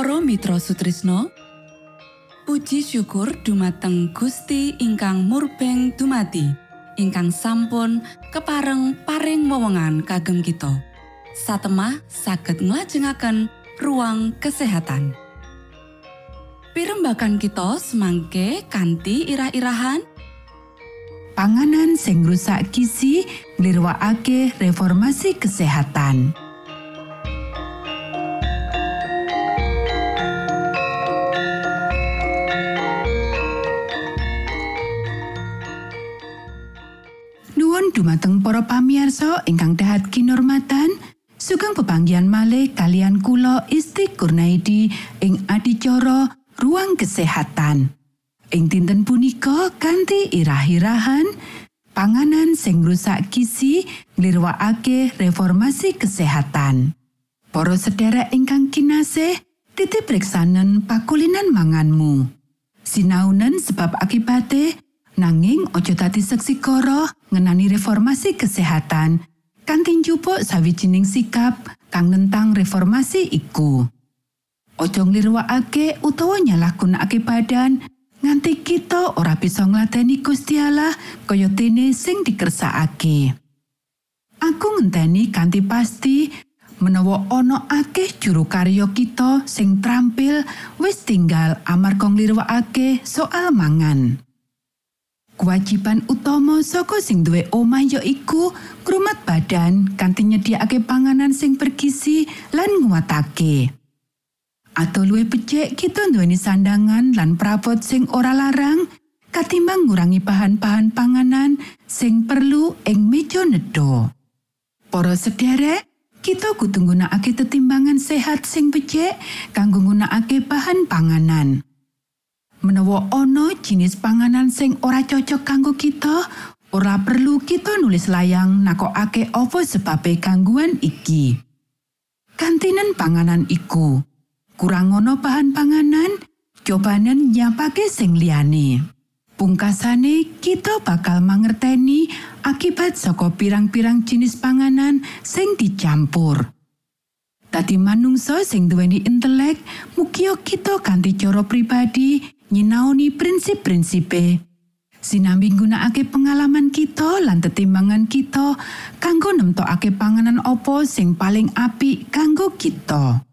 Mitra Sutrisno Puji syukur dumateng Gusti ingkang murbeng dumati ingkang sampun kepareng paring wewenngan kagem kita. Satemah saged nglajengaken ruang kesehatan. Pirembakan kita semangke kanthi irah-irahan. Panganan sing rusak gizi nglirwakake reformasi kesehatan. Dumateng para pamiarsa ingkang dahat kinormatan sugeng pepanggian malih kalian kula Isti Kurnaidi ing adicara ruang kesehatan. Ing dinten punika kanthi irah-irahan panganan sing rusak gizi nglirwakake reformasi kesehatan. Para sedherek ingkang kinasih titip reksanen pakulinan manganmu. Sinaunen sebab akibate nanging ojo tadi seksi koro ngenani reformasi kesehatan. Kanthi njupuk sawijining sikap kang nentang reformasi iku. Ojo nglirwakake utawa nyalahgunakake badan nganti kita ora bisa ngladeni Gustiala kaya dene sing dikersakake. Aku ngenteni kanthi pasti menawa ana akeh juru karya kita sing trampil wis tinggal amarga nglirwakake soal mangan. Kewajiban utama saka sing duwe omah ya iku ngrumat badan kanthi nyediakake panganan sing bergizi lan nguatake. Atau luwih becik kita nduweni sandangan lan prabot sing ora larang katimbang ngurangi bahan-bahan panganan sing perlu ing meja nedha. Para sederek, kita kudu nggunakake tetimbangan sehat sing becik kanggo nggunakake bahan panganan. Menawa ana jinis panganan sing ora cocok kanggo kita ora perlu kita nulis layang nakokake apa sebabe gangguan iki. Kantinen panganan iku. Kurang ngono bahan panganan cobanen nyapake sing liyane. Pungkasane kita bakal mangerteni akibat saka pirang-pirang jenis panganan sing dicampur. Dadi manungsa sing duweni intelek, mugia kita kanthi cara pribadi nyinaoni prinsip-prinsipe. Sinambi nggunakake pengalaman kita lan tetimbangan kita kanggo nemtokake panganan opo sing paling apik kanggo kita.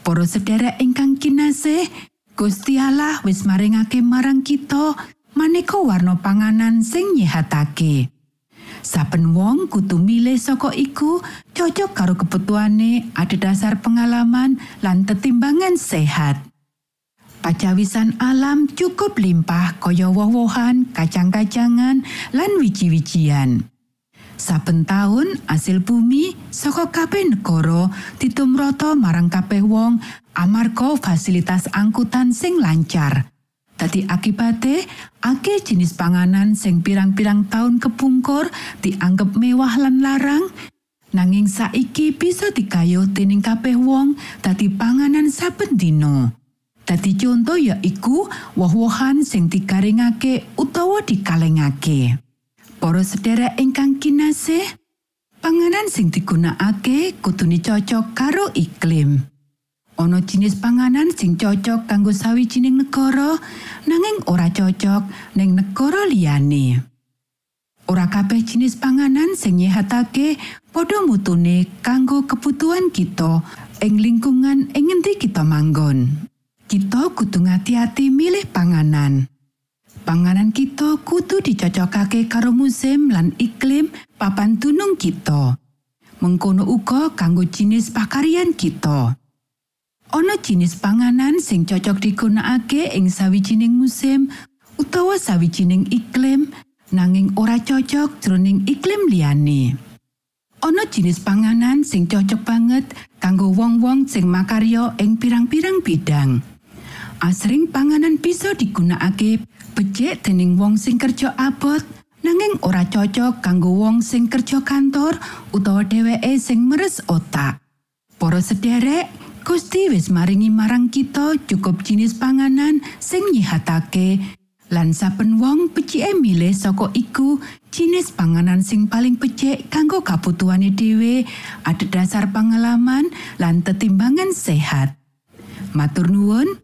Para sederek ingkang kinasih, Gusti Allah wis maringake marang kita maneka warna panganan sing nyehatake. Saben wong kudu milih saka iku cocok karo kebutuhane adhedhasar pengalaman lan tetimbangan sehat. Pacawisan alam cukup limpah kaya woh-wohan, kacang-kacangan, lan wiji-wijian. Saben taun asil bumi saka kabeh negara ditumrata marang kabeh wong amarga fasilitas angkutan sing lancar. Dadi akibate akeh jenis panganan sing pirang-pirang taun kepungkur dianggep mewah lan larang nanging saiki bisa dikayuh dening kabeh wong dadi panganan saben dina. Dadi conto ya iku woh-wohan sing digaringake utawa dikalengake. Para sedherek ingkang kinasih, panganan sing digunakake kudune cocok karo iklim. Ana jenis panganan sing cocok kanggo sawijining negara, nanging ora cocok ning negara liyane. Ora kabeh jenis panganan sing nyehatake padha mutune kanggo kebutuhan kita ing lingkungan ing ngendi kita manggon. Kita kudu ngati-ati milih panganan. Panganan kita kudu dicocokake karo musim lan iklim papan tunung kita. Mengkono uga kanggo jenis pakarian kita. Ana jenis panganan sing cocok digunakake ing sawijining musim utawa sawijining iklim nanging ora cocok jroning iklim liyane. Ana jenis panganan sing cocok banget kanggo wong-wong sing makarya ing pirang-pirang bidang. Asring panganan bisa digunakake becik dening wong sing kerja abot, nanging ora cocok kanggo wong sing kerja kantor utawa dheweke sing meres otak. Para sederek, Gusti wis maringi marang kita cukup jenis panganan sing nyihatake lan saben wong becike milih saka iku jenis panganan sing paling becik kanggo kabutuhane dhewe adhedhasar pengalaman lan tetimbangan sehat. Matur nuwun,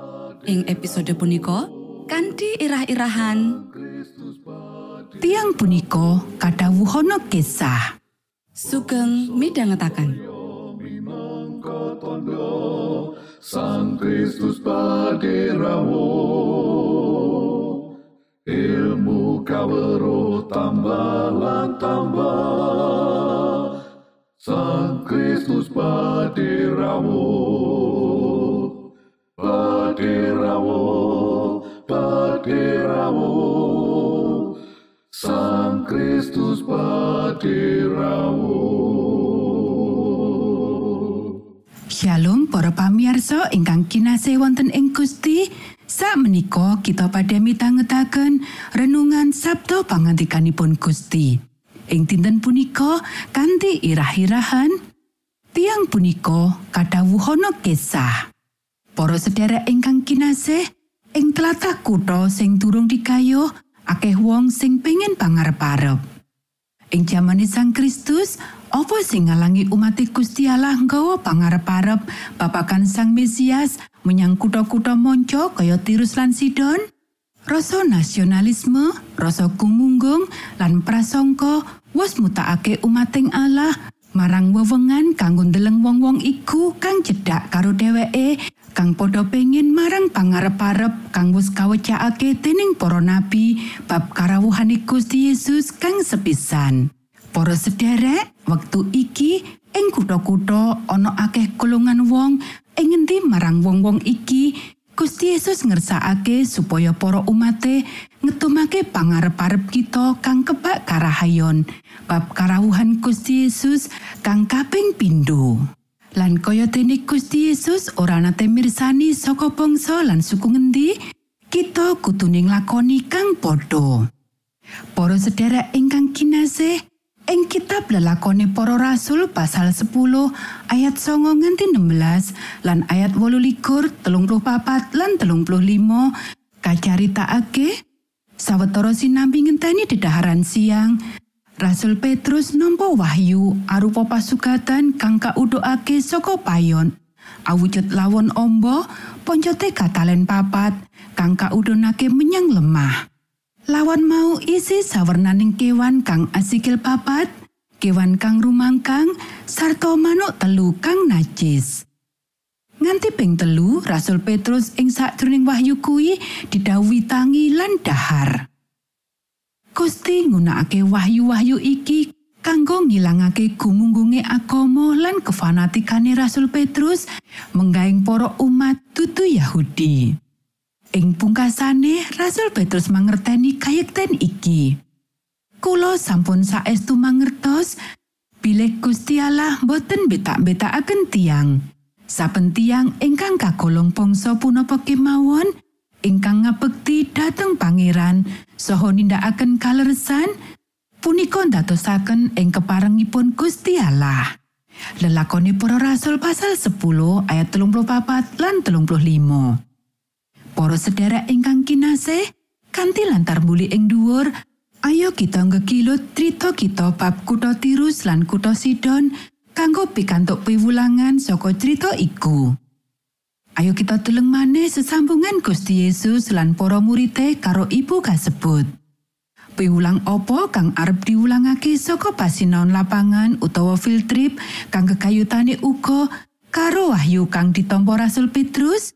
Ing episode punika kanthi irah-irahan Tiang punika kadhawuhana kisah. sugeng midhangetaken. tondo Sang Kristus paderamu ilmu kawero tambah tambah Sang Kristus paderamu paderamu paderamu Sang Kristus paderamu Shalom para pamirsa ingkang kinasih wonten ing Gusti. Sakmenika kita padha mitangetaken renungan Sabda pangantikanipun Gusti. Ing dinten punika kanthi irah-irahan tiang punika kadhawuhana kisah. Para sedherek ingkang kinasih, ing tlatah kutha sing durung dikayuh, akeh wong sing pengin pangarep-arep. Ing jamane Sang Kristus, apa sing ngalangi umat Gusti Allah nggawa pangarep-arep babagan Sang Mesias menyang kutha-kutha monco kaya Tirus lan Sidon? Rasa nasionalisme, rasa gumunggung, lan prasangka wis mutakake umating Allah marang wewengan kanggo ndeleng wong-wong iku kang cedhak karo dheweke kang padha pengin marang pangarep-arep kang wis kawecakake dening para nabi bab karawuhane Gusti Yesus kang sepisan. Para sederek, wektu iki ing kutha-kutha ana akeh golongan wong ing ngendi marang wong-wong iki Gusti Yesus ngersakake supaya para umate ngetumake pangarep-arep kita kang kebak karahayon bab karawuhan Gusti Yesus kang kaping pindho. Lan kaya dene Gusti Yesus ora nate mirsani saka bangsa lan suku ngendi, kita kudu lakoni kang padha. Para sedherek ingkang kinasih, ing kitab lelakone para rasul pasal 10 ayat 9 nganti 16 lan ayat 28 34 lan 35 kacaritakake sawetara sinambi ngenteni dedaharan siang Rasul Petrus nampa wahyu arupa pasugatan kang kaudhokake saka payon awujud lawon ombo poncote katalen papat kang kaudhonake menyang lemah Lawan mau isi sawernaning kewan kang asikil papat, kewan kang rumangkang, sarta manuk telu kang najis. Nganti ping telu, Rasul Petrus ing sakjroning wahyu kuwi didhawuhi tangi lan dahar. Gusti nggunakake wahyu-wahyu iki kanggo ngilangake gumunggunge agama lan kefanatikane Rasul Petrus menggaing para umat tutu Yahudi. Ing pungkasane Rasul Petrus mangerteni kayekten iki. Kulo sampun saestu mangertos bilih Gusti Allah boten betak-betakaken tiang. Saben tiang ingkang kagolong bangsa punapa kemawon ingkang ngabekti dhateng pangeran saha nindakaken kaleresan punika ndadosaken ing keparengipun Gusti Allah. Lelakone para rasul pasal 10 ayat 34 lan 35. Para sedherek ingkang kinasih, kanthi lantar muli ing dhuwur, ayo kita ngekilut trito kita bab kutha Tirus lan kutha Sidon kanggo pikantuk piwulangan saka crita iku. Ayo kita teleng maneh sesambungan Gusti Yesus lan para murite karo ibu kasebut. Piwulang opo kang arep diulangake saka pasinaon lapangan utawa field trip kang kekayutane uga karo wahyu kang ditampa Rasul Petrus?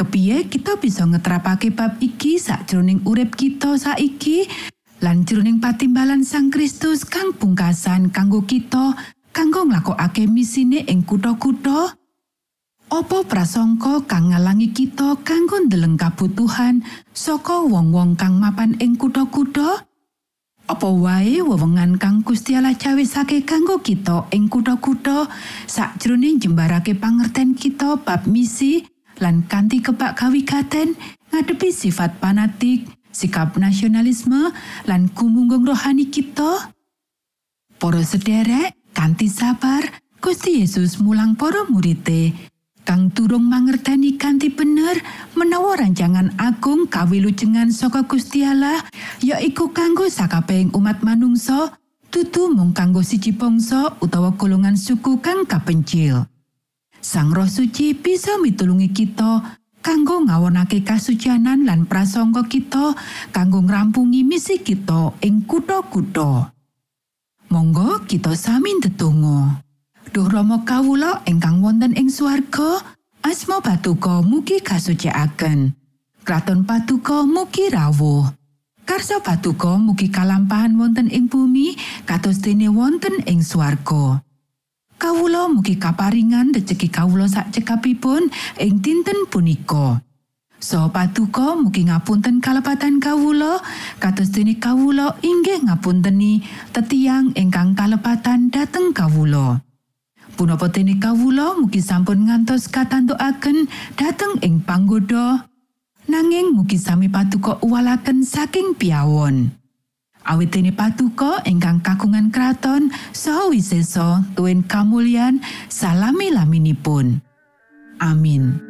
kepiye kita bisa ngetrapake bab iki sakjroning urip kita saiki lan jroning patimbalan Sang Kristus kang pungkasan kanggo kita kanggo nglakokake misine ing kutha-kutha Opo prasangka kang ngalangi kita kanggo ndeleng kabutuhan saka wong-wong kang mapan ing kutha-kutha? Apa wae wewengan kang Gusti Allah cawisake kanggo kita ing kutha-kutha sakjroning jembarake pangerten kita bab misi lan kanthi kebak kawigaten ngadepi sifat fanatik, sikap nasionalisme lan gumunggung rohani kita? Para sederek, kanthi sabar, Gusti Yesus mulang para murite kang durung mangerteni kanthi bener menawa rancangan agung kawilujengan saka Gusti Allah yaiku kanggo sakabehing umat manungsa dudu mung kanggo siji bangsa utawa golongan suku kang kapencil. Sang Roh Suci bisa mitulungi kita kanggo ngawonake kasucianan lan prasangka kita kanggo ngrampungi misi kita ing kutha-kutha. Monggo kita sami ndedonga. Duh Rama kawula ingkang wonten ing swarga, asma Patuko mugi kasucikaken. Kraton Patuko mugi rawuh. Karsa Patuko mugi kalampahan wonten ing bumi kados dene wonten ing swarga. Kawula mugi kaparingan rejeki kawula sak cekapipun ing dinten punika. So patuko mugi ngapunten kalepatan kawula kados dene kawula inggih ngapunteni tetiang ingkang kalepatan dhateng kawula. Punapa dene kawula mugi sampun ngantos katantukaken dhateng ing panggoda nanging mugi sami patuko uwalaken saking piawon. Awit dene patuko ingkang kagungan kraton saha wisesa tuwin kamulyan salami laminipun. Amin.